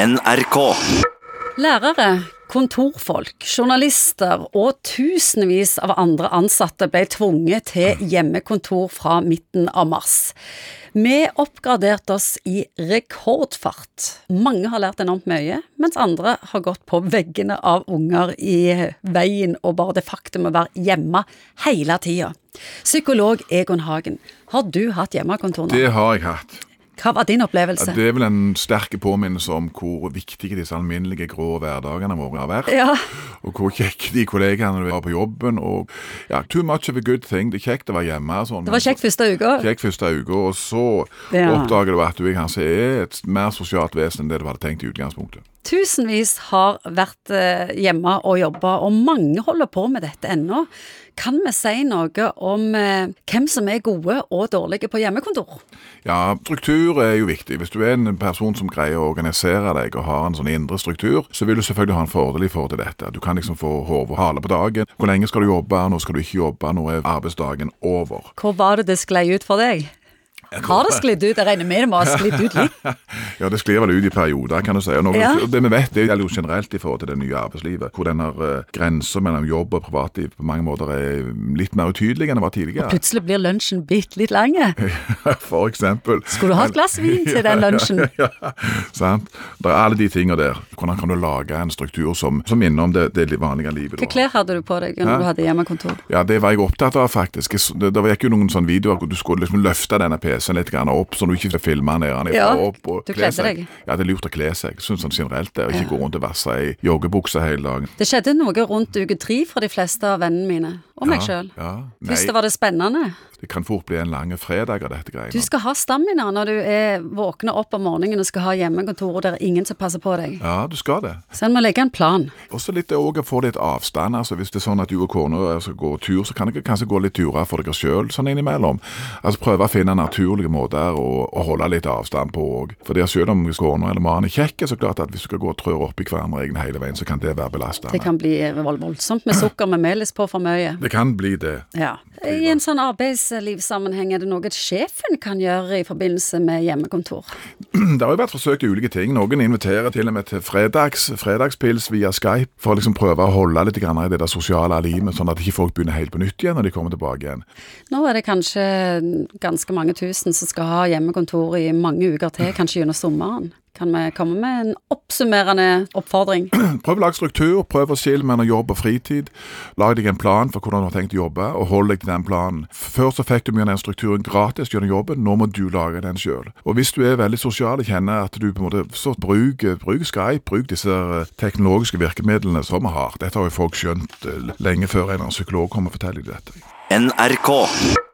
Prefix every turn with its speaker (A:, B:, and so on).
A: NRK.
B: Lærere, kontorfolk, journalister og tusenvis av andre ansatte ble tvunget til hjemmekontor fra midten av mars. Vi oppgraderte oss i rekordfart. Mange har lært enormt mye, mens andre har gått på veggene av unger i veien og bare det faktum å være hjemme hele tida. Psykolog Egon Hagen, har du hatt hjemmekontor nå?
C: Det har jeg hatt.
B: Hva var din opplevelse?
C: Det er vel en sterk påminnelse om hvor viktige disse alminnelige grå hverdagene våre har vært.
B: Ja.
C: Og hvor kjekke de kollegaene du har på jobben. og ja, Too much of a good thing. Det er kjekt å være hjemme. Sånn,
B: Det var kjekt første uka.
C: Kjekt første uka, og så
B: Ja.
C: oppdager du at du kanskje er et mer sosialt vesen enn det du hadde tenkt i utgangspunktet.
B: Tusenvis har vært eh, hjemme og jobba, og mange holder på med dette ennå. Kan vi si noe om eh, hvem som er gode og dårlige på hjemmekontor?
C: Ja, struktur er jo viktig. Hvis du er en person som greier å organisere deg og har en sånn indre struktur, så vil du selvfølgelig ha en fordel i forhold til dette. Du kan liksom få hode og hale på dagen. Hvor lenge skal du jobbe, nå skal du ikke jobbe, nå er arbeidsdagen over?
B: Hvor var det det sklei ut for deg? Har det sklidd ut? Jeg regner med det må ha sklidd ut litt.
C: Ja, det sklir vel ut i perioder, kan du si. Noe,
B: Ja.
C: Det vi vet, det gjelder jo generelt i forhold til det nye arbeidslivet, hvor denne uh, grensa mellom jobb og privatliv på mange måter er litt mer utydelig enn det var tidligere.
B: Og Plutselig blir lunsjen bitte litt lang.
C: For eksempel.
B: Skulle du ha et glass vin til den lunsjen?
C: ja, sant? Det er alle de tingene der. Hvordan kan du lage en struktur som, som minner om det, det vanlige livet?
B: Hvilke klær hadde du på deg når
C: Hæ?
B: du hadde hjemmekontor?
C: Ja, det var jeg opptatt av, faktisk. Det, det gikk jo noen sånne videoer hvor du skulle liksom løfte denne PC-en litt grann opp, så du ikke filmer nedenfra
B: Ja,
C: opp. og
B: du
C: kle
B: kledde deg.
C: Ja, det er lurt å kle seg. Syns sånn generelt det, og ikke gå rundt og vasse i joggebukse hele dagen.
B: Det skjedde noe rundt uke tre for de fleste av vennene mine, og meg sjøl.
C: Ja,
B: Først var det spennende.
C: Det kan fort bli en lang fredag av dette greiene.
B: Du skal ha stamina når du er våkner opp om morgenen og skal ha hjemmekontor, og det er ingen som passer på deg.
C: Ja, du skal det.
B: Så en må legge en plan.
C: Også litt òg å få litt avstand. altså Hvis det er sånn at du og kona skal gå tur, så kan dere kanskje gå litt turer for dere sjøl sånn innimellom. Altså Prøve å finne naturlige måter å, å holde litt avstand på òg. Selv om kona eller mannen er kjekke, så klart at hvis du skal gå og trør oppi hverandre egentlig hele veien, så kan det være belastende.
B: Det kan bli voldsomt med sukker med melis på for mye.
C: Det kan bli det.
B: Ja. I en sånn arbeidslivssammenheng, er det noe sjefen kan gjøre i forbindelse med hjemmekontor?
C: Det har jo vært forsøkt ulike ting. Noen inviterer til og med til fredags, fredagspils via Skype for å liksom prøve å holde litt grann i det der sosiale livet, sånn at ikke folk begynner helt på nytt igjen når de kommer tilbake igjen.
B: Nå er det kanskje ganske mange tusen som skal ha hjemmekontor i mange uker til, kanskje gjennom sommeren. Kan vi komme med en oppsummerende oppfordring?
C: Prøv å lage struktur, prøv å skille mellom jobb og fritid. Lag deg en plan for hvordan du har tenkt å jobbe, og hold deg til den planen. Før så fikk du mye av den strukturen gratis gjennom jobben, nå må du lage den sjøl. Og hvis du er veldig sosial og kjenner at du på en måte så bruk, bruk Skype, bruk disse eh, teknologiske virkemidlene som vi har. Dette har jo folk skjønt eh, lenge før en eller annen psykolog kommer og forteller deg dette.
A: NRK.